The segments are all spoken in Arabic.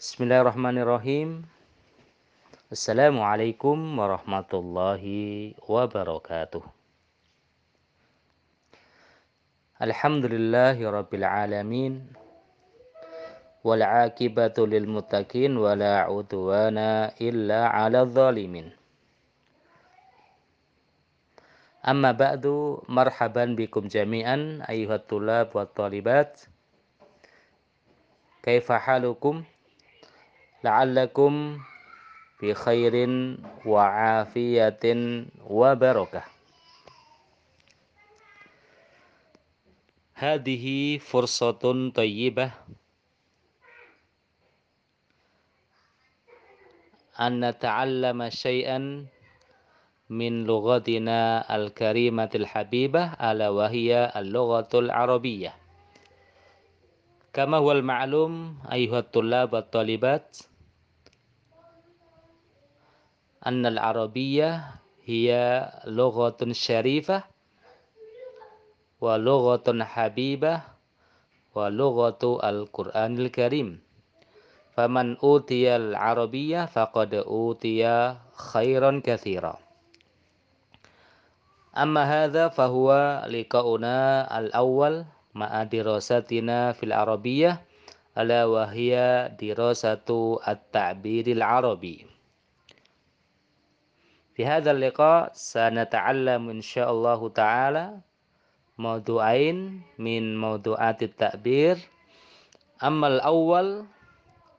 Bismillahirrahmanirrahim. Assalamualaikum warahmatullahi wabarakatuh. Alhamdulillahi rabbil alamin. Wal akibatu lil muttaqin wa la udwana illa 'alal zalimin. Amma ba'du, marhaban bikum jami'an ayuhat tulab wa talibat. Kaifa halukum? la'allakum bi khairin wa afiyatin wa barakah. Hadhihi fursatun من لغتنا الكريمة الحبيبة ألا وهي اللغة العربية. كما هو المعلوم أيها الطلاب والطالبات أن العربية هي لغة شريفة ولغة حبيبة ولغة القرآن الكريم. فمن أوتي العربية فقد أوتي خيرا كثيرا. أما هذا فهو لقاؤنا الأول مع دراستنا في العربية ألا وهي دراسة التعبير العربي. في هذا اللقاء سنتعلم إن شاء الله تعالى موضوعين من موضوعات التعبير. أما الأول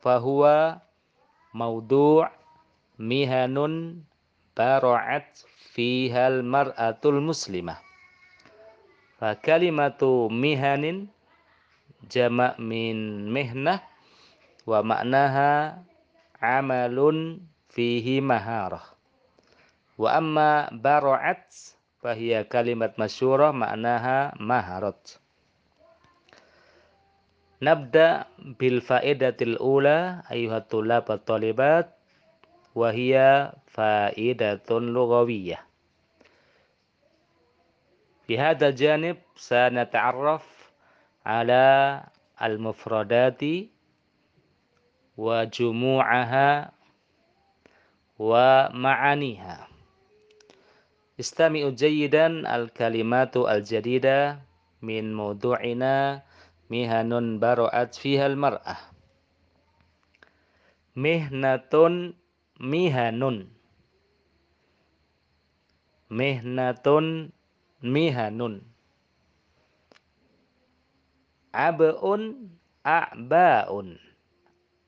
فهو موضوع مهن برعت fihal mar'atul muslimah. Fa kalimatu mihanin jamak min mihnah wa maknaha amalun fihi maharah. Wa amma bara'at fahiya kalimat masyurah maknaha maharat. Nabda bil faedatil ula ayuhatul talibat wahiya faedatun lughawiyah di hal ini kita akan mengetahui tentang mufrodati dan jumuhnya serta maknanya. Istimewa sekali kalimat al-jadida, min mudu'ina, miha nun baro'at mar'ah. miha nutun, miha nun, Mihanun. Ab'un a'ba'un.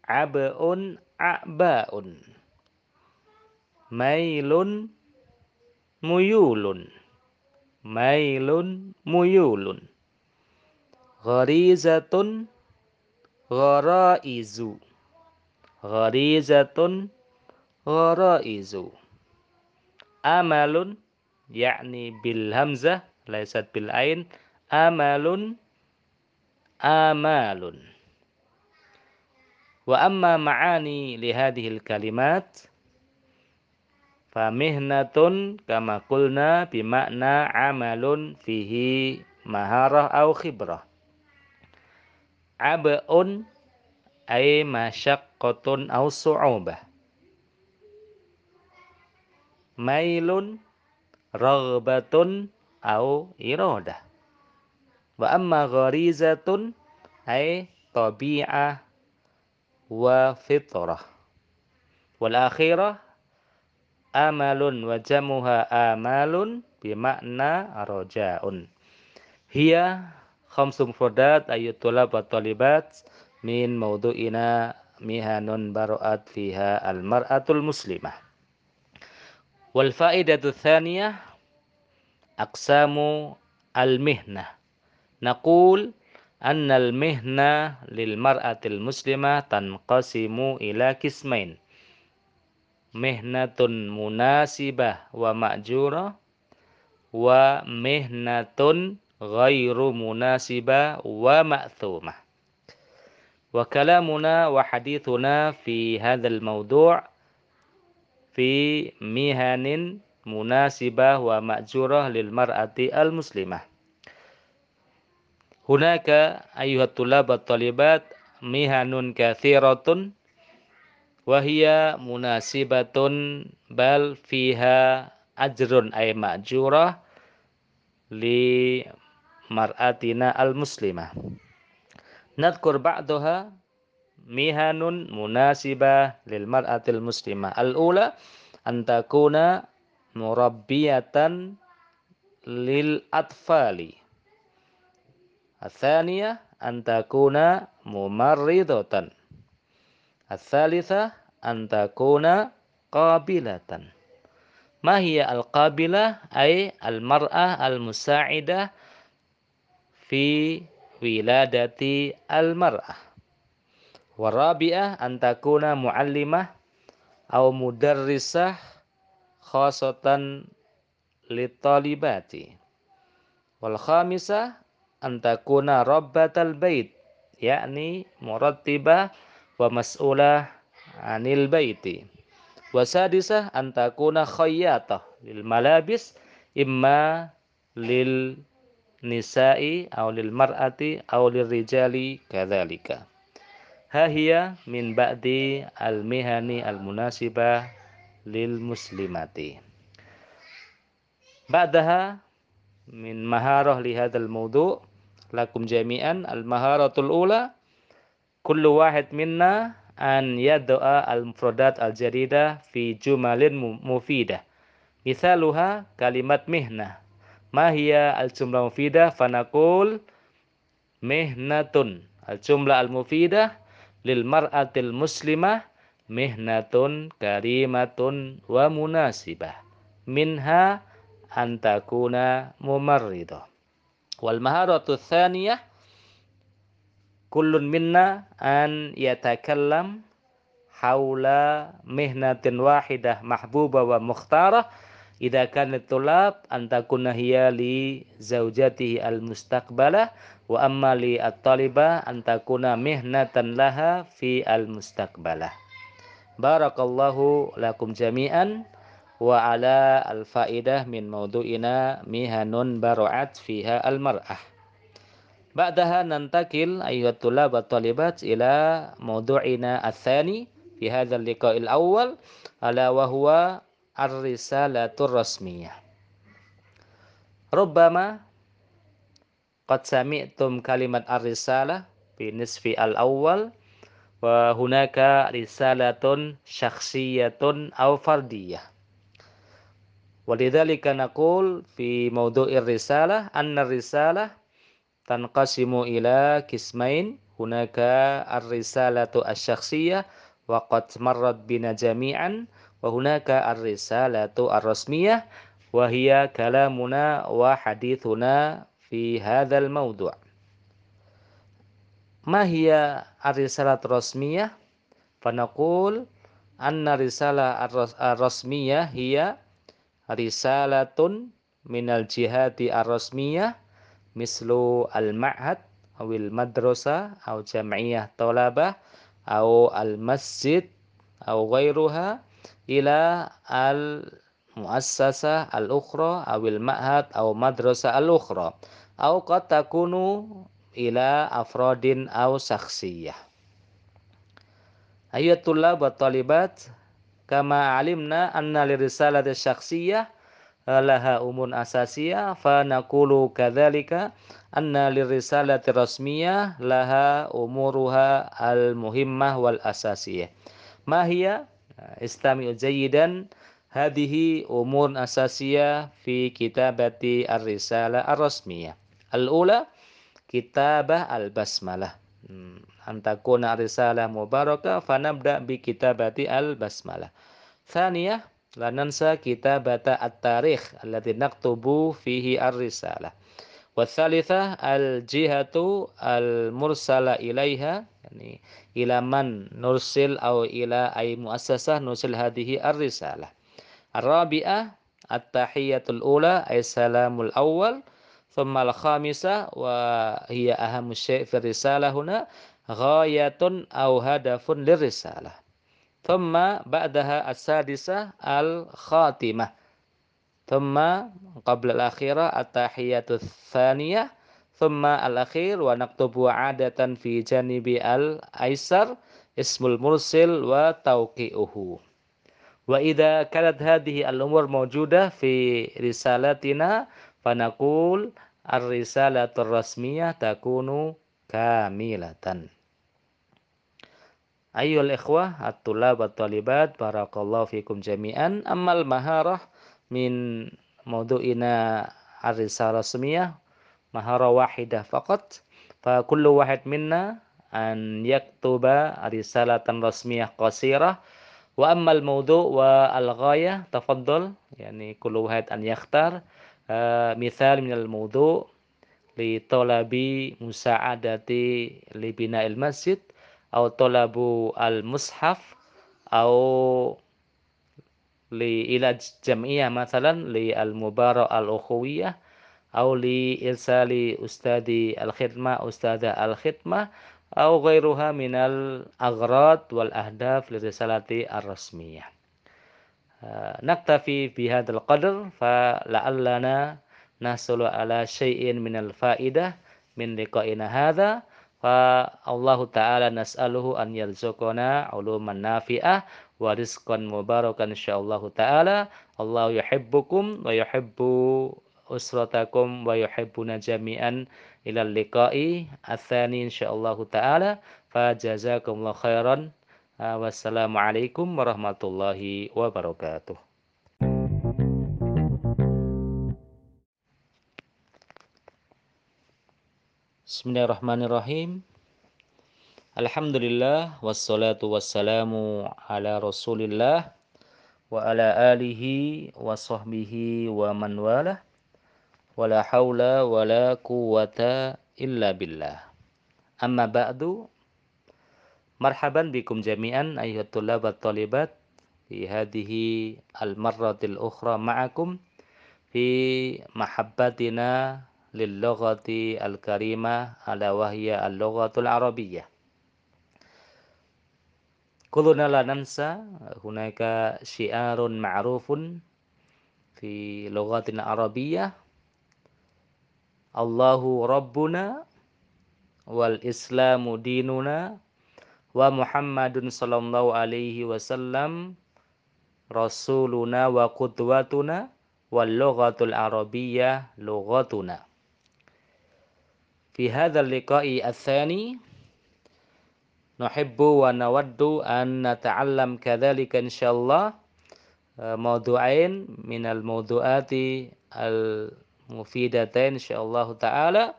Ab'un a'ba'un. Mailun muyulun mailun muyulun gharizatun gharaizu gharizatun gharaizu amalun yakni bil hamzah laisat bil ain amalun amalun wa amma ma'ani li hadhihi al kalimat Famihnatun kama kulna bimakna amalun fihi maharah au khibrah. Ab'un ay masyaqqatun au su'ubah. Mailun raghbatun au iradah. Wa amma gharizatun ay tabi'ah wa fitrah. Wal akhirah amalun wa jamuha amalun bimakna rojaun. Hiya khamsum fudat ayatullah wa talibat min maudu'ina mihanun baru'at fiha al-mar'atul muslimah. والفائدة الثانية أقسام المهنة. نقول أن المهنة للمرأة المسلمة تنقسم إلى قسمين مهنة مناسبة ومأجورة ومهنة غير مناسبة ومأثومة. وكلامنا وحديثنا في هذا الموضوع fi mihanin munasibah wa ma'jurah lil mar'ati al muslimah. Hunaka ayuhat tulabat talibat mihanun kathiratun wahia munasibatun bal fiha ajrun ay ma'jurah li mar'atina al-muslimah. Nadkur ba'daha mihanun munasibah lil mar'atil muslimah. Al-ula antakuna murabbiyatan lil atfali. Athaniya antakuna mumarridatan. Athalitha antakuna qabilatan. Mahia al-qabilah ay al-mar'ah al-musa'idah fi wiladati al-mar'ah warabi'ah antakuna muallimah au mudarrisah khasatan litalibati wal khamisah antakuna rabbatal bait yakni murattibah wa mas'ulah anil baiti. Wasadisah antakuna khayyatah lil malabis imma lil nisa'i aw lil mar'ati aw lil rijali kadzalika hahiya min ba'di al mihani al munasibah lil muslimati ba'daha min maharah li hadzal mawdu' lakum jami'an al-maharatul ula kullu wahid minna an yad'a al-mufradat al-jarida fi jumalin mufidah. Misaluha kalimat mihna. Ma hiya al-jumlah mufidah fanaqul mihnatun. Al-jumlah al-mufidah lil mar'atil muslimah mihnatun karimatun wa munasibah. Minha antakuna mumarridah. Wal maharatu tsaniyah kullun minna an yatakallam haula mihnatin wahidah mahbuba wa mukhtarah idza kanat tulab an takuna hiya li zaujatihi al mustaqbalah wa amma li at-talibah an takuna mihnatan laha fi al mustaqbalah barakallahu lakum jami'an wa ala al faidah min maudu'ina mihanun baru'at fiha al mar'ah. Ba'daha nantakil ayyuhat tulab wa talibat ila maudu'ina athani fi hadha al liqa'il awwal ala wa huwa ar-risalatur rasmiyah. Rubbama qad sami'tum kalimat ar-risalah bi nisfi al-awwal wa hunaka risalatun syakhsiyatun aw fardiyah ولذلك نقول في موضوع الرسالة أن الرسالة تنقسم إلى قسمين هناك الرسالة الشخصية وقد مرت بنا جميعا وهناك الرسالة الرسمية وهي كلامنا وحديثنا في هذا الموضوع ما هي الرسالة الرسمية؟ فنقول أن الرسالة الرسمية هي رسالة من الجهات الرسمية مثل المعهد أو المدرسة أو جمعية طلبة أو المسجد أو غيرها إلى المؤسسة الأخرى أو المعهد أو المدرسة الأخرى aw qad takunu ila afradin aw saksiyah Ayatullah buat talibat kama alimna anna lirisalati syakhsiyah laha umun asasiyah fa naqulu kadzalika anna lirisalati rasmiyah laha umuruha al muhimmah wal asasiyah. Ma hiya? Istami jayyidan hadhihi umur asasiyah fi kitabati ar-risalah ar-rasmiyah al-ula kitabah al-basmalah hmm antakuna risalah mubarakah fanabda bi kitabati al basmalah. Thaniyah la nansa kitabata at-tarikh allati naktubu fihi ar-risalah. Wathalitha al-jihatu al-mursala ilaiha yani ila man nursil au ila ay muassasah nursil hadhihi ar-risalah. Ar-rabi'ah at-tahiyatul ula ay salamul awal ثم الخامسة وهي أهم شيء في الرسالة هنا ghayatun au hadafun lirisalah. Thumma ba'daha as-sadisah al-khatimah. Thumma qabla al-akhirah at-tahiyatu thaniyah. ثم الأخير ونكتب عادة في جانب الأيسر اسم المرسل وتوقيعه وإذا كانت هذه الأمور موجودة في رسالتنا Fanakul ar-risalatur rasmiyah takunu kamilatan. Ayol ikhwah at-tulab at-talibat barakallahu fikum jami'an. Amal maharah min maudu'ina ar-risalah rasmiyah mahara wahidah faqat fa kullu wahid minna an yaktuba risalatan rasmiyah qasirah. Wa ammal maudu' wa al-ghayah tafaddal yani kullu wahid an yakhtar. مثال من الموضوع لطلب مساعدة لبناء المسجد أو طلب المصحف أو لإلى جمعية مثلا للمباراة الأخوية أو لإرسال أستاذ الخدمة أستاذ الخدمة أو غيرها من الأغراض والأهداف للرسالة الرسمية. Eh, naktafi bihadal qadr fa la'allana nasulu ala syai'in minal fa'idah min liqa'ina hadha. Fa Allahu taala nas'aluhu an yarzuqana uluman nafi'ah wa rizqan mubarakan insyaallah taala. Allah yuhibbukum wa yuhibbu usratakum wa yuhibbuna jami'an ilal liqa'i. Atsani insyaallah taala. Fa jazakumullahu khairan Wassalamualaikum warahmatullahi wabarakatuh. Bismillahirrahmanirrahim. Alhamdulillah wassalatu wassalamu ala Rasulillah wa ala alihi wa sahbihi wa man walah. Wala haula wala quwata illa billah. Amma ba'du مرحبا بكم جميعا أيها الطلاب الطالبات في هذه المرة الأخرى معكم في محبتنا للغة الكريمة على وهي اللغة العربية. كلنا لا ننسى هناك شعار معروف في لغة عربية الله ربنا والإسلام ديننا wa Muhammadun sallallahu alaihi wasallam rasuluna wa qudwatuna wal lughatul arabiyyah lughatuna. Fi hadzal liqa'i ats-tsani nuhibbu wa nawaddu an nata'allam kadzalika insyaallah eh, mawdu'ain minal mawdu'ati al mufidatain insyaallah taala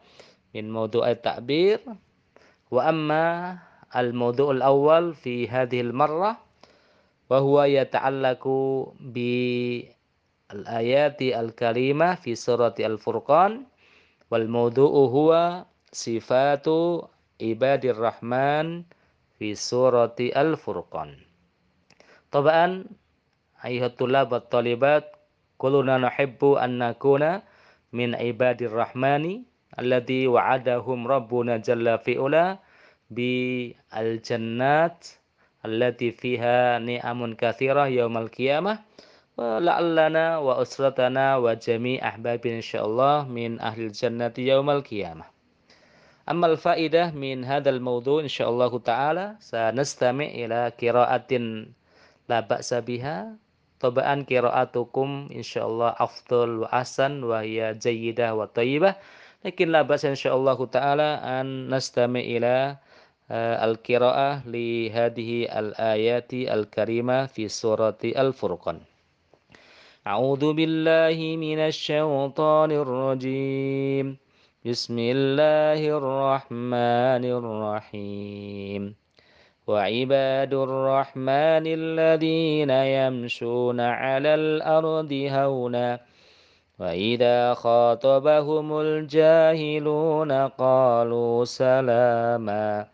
min mawdu'at ta'bir wa amma الموضوع الأول في هذه المرة وهو يتعلق بالآيات الكريمة في سورة الفرقان والموضوع هو صفات عباد الرحمن في سورة الفرقان. طبعا أيها الطلاب والطالبات كلنا نحب أن نكون من عباد الرحمن الذي وعدهم ربنا جل في أولى bi al jannat allati fiha ni'amun kathirah yaumal qiyamah wa la'allana wa usratana wa jami' ahbabin insyaallah min ahli jannati yaumal qiyamah Amma al-faidah min hadzal mawdu' insyaallah taala sanastami' ila qira'atin la ba'sa biha Tobaan kiraatukum insyaallah afdal wa asan wa hiya jayyidah wa thayyibah. Lakin la bas insyaallah taala an nastami ila آه، القراءة لهذه الآيات الكريمة في سورة الفرقان. أعوذ بالله من الشيطان الرجيم. بسم الله الرحمن الرحيم. وعباد الرحمن الذين يمشون على الأرض هونا وإذا خاطبهم الجاهلون قالوا سلاماً.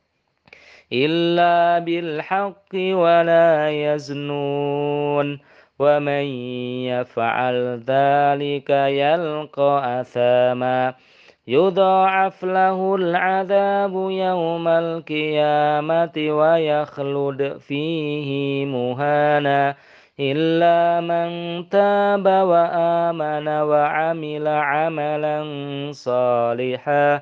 إلا بالحق ولا يزنون ومن يفعل ذلك يلقى أثاما يضاعف له العذاب يوم القيامة ويخلد فيه مهانا إلا من تاب وآمن وعمل عملا صالحا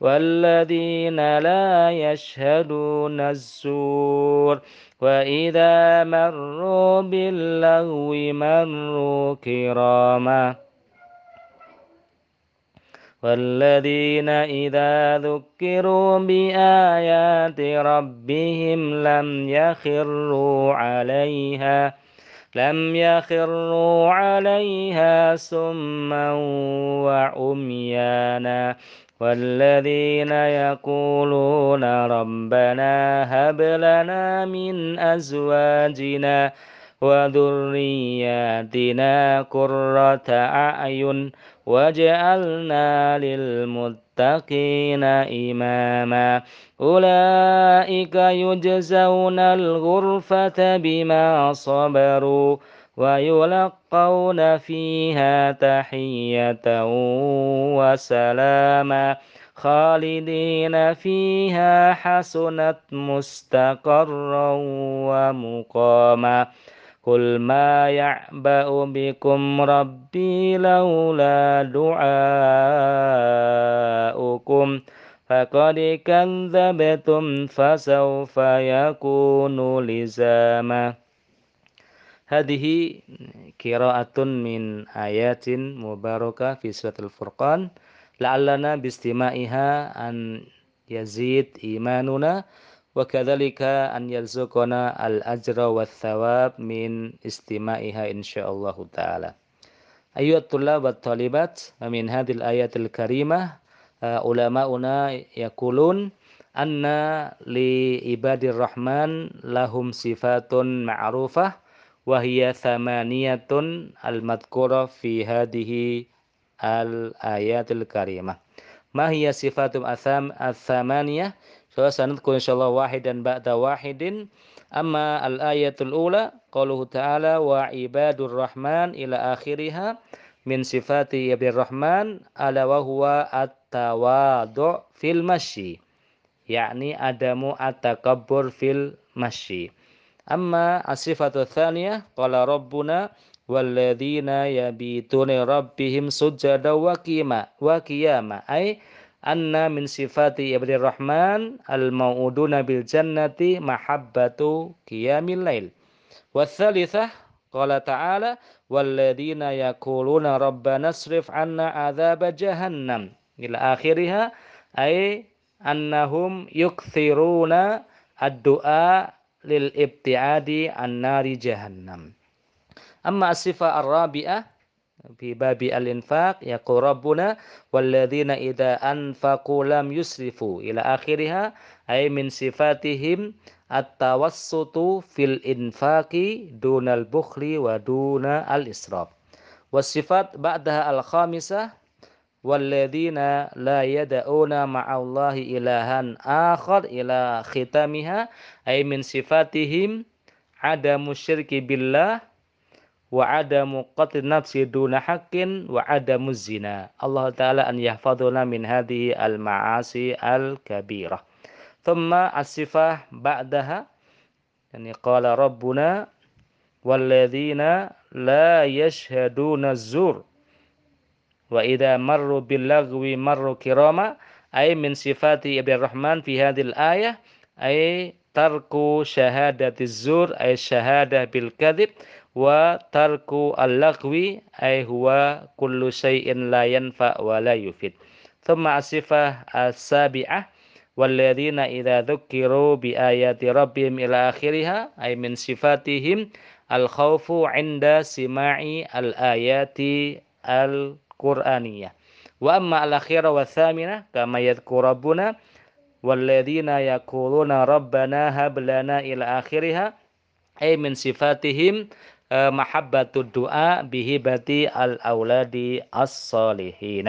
والذين لا يشهدون الزور. وإذا مروا باللغو مروا كراما. والذين إذا ذكروا بآيات ربهم لم يخروا عليها لم يخروا عليها سما وعميانا. والذين يقولون ربنا هب لنا من أزواجنا وذرياتنا قرة أعين واجعلنا للمتقين إماما. أولئك يجزون الغرفة بما صبروا ويلقون فيها تحية وسلاما خالدين فيها حسنت مستقرا ومقاما قل ما يعبأ بكم ربي لولا دعاؤكم فقد كذبتم فسوف يكون لزاما هذه قراءة من آيات مباركة في سورة الفرقان. لعلنا باستماعها أن يزيد إيماننا وكذلك أن يرزقنا الأجر والثواب من استماعها إن شاء الله تعالى. أيها الطلاب والطالبات ومن هذه الآيات الكريمة علماؤنا يقولون أن لعباد الرحمن لهم صفات معروفة وهي ثمانية المذكورة في هذه الآيات الكريمة. ما هي صفات الثمانية؟ فسنذكر إن شاء الله واحدا بعد واحد. أما الآية الأولى قوله تعالى وعباد الرحمن إلى آخرها من صفات عباد الرحمن ألا وهو التواضع في المشي. يعني عدم التكبر في المشي. Amma asifatu thaniyah qala rabbuna walladzina yabituna rabbihim sujada wa qiyama wa qiyama. Anna min sifati ibni rahman al mauduna bil jannati mahabbatu qiyamil lail. Wa thalithah qala ta'ala walladzina yaquluna rabbana srif anna adzab jahannam. Ila akhiriha ay annahum yukthiruna ad-du'a للابتعاد عن نار جهنم. أما الصفة الرابعة في باب الإنفاق يقول ربنا والذين إذا أنفقوا لم يسرفوا إلى آخرها أي من صفاتهم التوسط في الإنفاق دون البخل ودون الإسراف. والصفات بعدها الخامسة والذين لا يدعون مع الله إلها آخر إلى ختامها أي من صفاتهم عدم الشرك بالله وعدم قتل النفس دون حق وعدم الزنا. الله تعالى أن يحفظنا من هذه المعاصي الكبيرة. ثم الصفة بعدها يعني قال ربنا والذين لا يشهدون الزور. وإذا مروا باللغو مروا كراما أي من صفات عبد الرحمن في هذه الآية أي ترك شهادة الزور أي الشهادة بالكذب وترك اللغو أي هو كل شيء لا ينفع ولا يفيد. ثم الصفة السابعة والذين إذا ذكروا بآيات ربهم إلى آخرها أي من صفاتهم الخوف عند سماع الآيات القرآنية. وأما الأخيرة والثامنة كما يذكر ربنا والذين يقولون ربنا هب لنا إلى آخرها أي من صفاتهم آه، محبة الدعاء بهبة الأولاد الصالحين.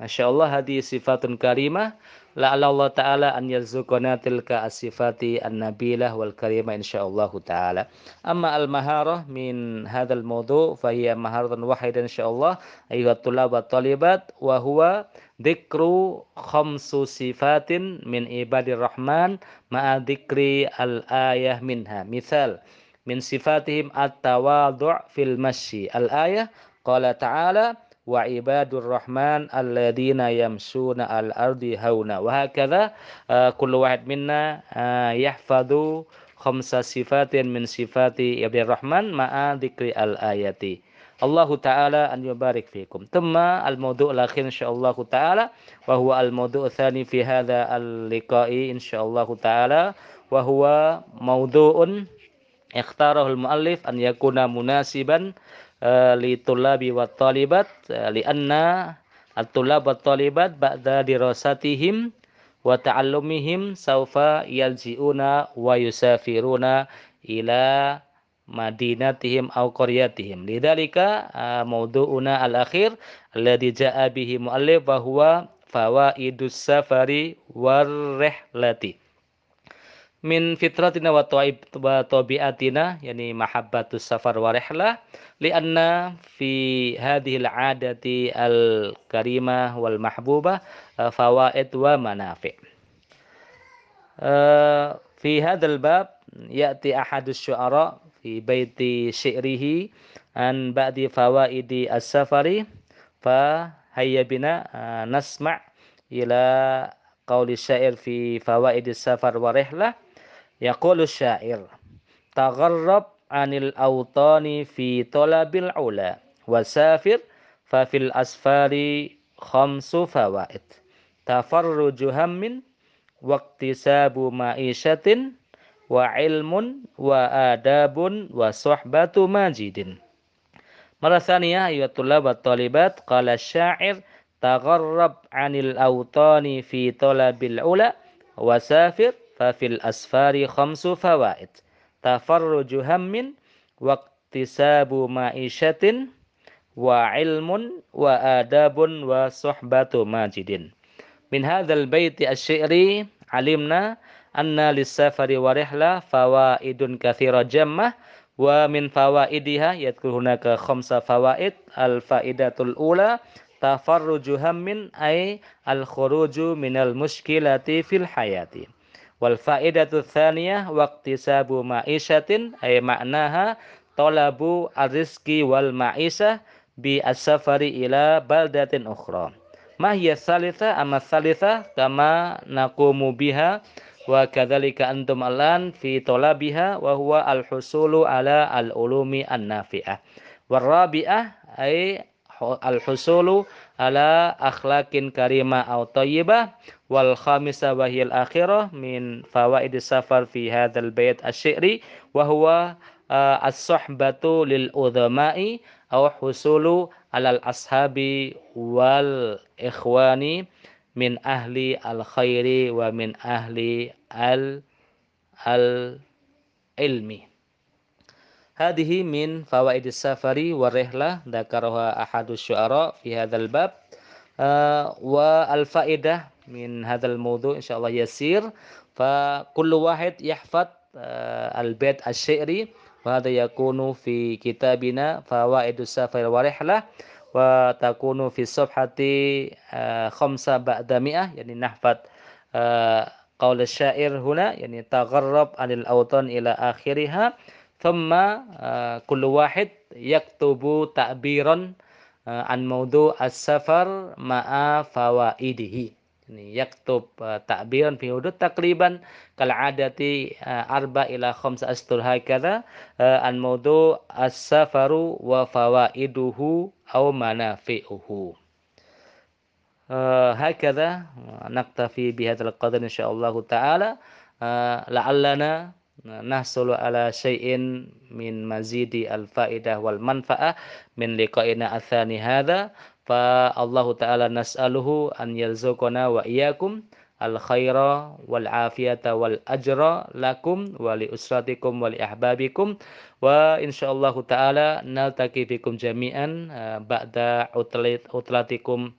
ما شاء الله هذه صفات كريمة. لعل الله تعالى أن يرزقنا تلك الصفات النبيلة والكريمة إن شاء الله تعالى. أما المهارة من هذا الموضوع فهي مهارة واحدة إن شاء الله أيها الطلاب والطالبات وهو ذكر خمس صفات من عباد الرحمن مع ذكر الآية منها. مثال من صفاتهم التواضع في المشي. الآية قال تعالى وعباد الرحمن الذين يمشون الأرض هونا. وهكذا آه، كل واحد منا آه، يحفظ خمس صفات من صفات عباد الرحمن مع ذكر الآيات. الله تعالى أن يبارك فيكم. ثم الموضوع الأخير إن شاء الله تعالى وهو الموضوع الثاني في هذا اللقاء إن شاء الله تعالى وهو موضوع اختاره المؤلف أن يكون مناسبا Eh, li tulabi wa talibat eh, li anna at-tulab wa talibat ba'da dirasatihim wa ta'allumihim saufa yalji'una wa yusafiruna ila madinatihim au qaryatihim. Lidzalika eh, mawdu'una al-akhir alladhi ja'a bihi mu'allif wa huwa fawaidus safari war rihlati min fitratina wa tabiatina yani mahabbatus safar wa rihlah lianna fi hadhihi al-adati al-karimah wal mahbubah uh, fawaid wa manafi' uh, fi hadzal bab ya'ti ahadus syu'ara fi baiti syi'rihi an ba'di fawaidi as-safari fa hayya bina uh, nasma' ila qawli syair fi fawaidis safar wa rihlah يقول الشاعر تغرب عن الأوطان في طلب العلا وسافر ففي الأسفار خمس فوائد تفرج هم واكتساب معيشة وعلم وآداب وصحبة ماجد. مرة ثانية أيها الطلاب والطالبات قال الشاعر تغرب عن الأوطان في طلب العلا وسافر ففي الأسفار خمس فوائد تفرج هم واكتساب معيشة وعلم وآداب وصحبة ماجد. من هذا البيت الشعري علمنا أن للسفر ورحلة فوائد كثيرة جمة ومن فوائدها يذكر هناك خمس فوائد الفائدة الأولى تفرج هم أي الخروج من المشكلة في الحياة. Wal faidatu tsaniyah waqtisabu ma'isyatin ay maknaha talabu arzki wal ma'isah bi as-safari ila baldatin ukhra. Ma hiya salisa amma salisa kama naqumu biha wa kadzalika antum alan fi talabiha wa huwa al-husulu ala al-ulumi an-nafi'ah. Warabi'ah ay al-husulu ala akhlaqin karimah atau thayyibah wal khamisa wa hiya akhirah min fawaid safar fi hadzal bait asy-syi'ri wa huwa uh, as-suhbatu lil udhama'i aw husulu alal ashabi wal ikhwani min ahli al khairi wa min ahli al al ilmi هذه من فوائد السفر والرحلة ذكرها أحد الشعراء في هذا الباب. آه والفائدة من هذا الموضوع إن شاء الله يسير. فكل واحد يحفظ آه البيت الشعري وهذا يكون في كتابنا فوائد السفر ورحلة وتكون في الصفحة خمسة بعد مئة يعني نحفظ قول الشاعر هنا يعني تغرب عن الأوطان إلى آخرها. thumma uh, kullu wahid yaktubu ta'biran uh, an maudhu as-safar ma'a fawaidihi. Ini yaktub uh, ta'biran fi hudud takriban kal adati uh, arba ila khamsa astur haikada uh, an maudhu as-safaru wa fawaiduhu aw manafi'uhu. Uh, hakadha naktafi bihadzal qadar insyaallah taala uh, la'allana نحصل على شيء من مزيد الفائدة والمنفعة من لقائنا الثاني هذا. فالله تعالى نسأله أن يرزقنا وإياكم الخير والعافية والأجر لكم ولأسرتكم ولأحبابكم. وإن شاء الله تعالى نلتقي بكم جميعا آه، بعد عطلتكم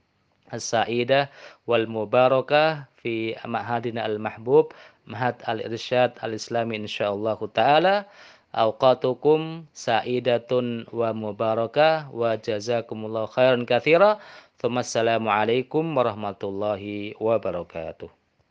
السعيدة والمباركة في معهدنا المحبوب. Mahat Al-Irsyad Al-Islami insyaallah taala. Awqatukum sa'idatun wa mubarakah wa jazakumullahu khairan katsira. Wassalamualaikum warahmatullahi wabarakatuh.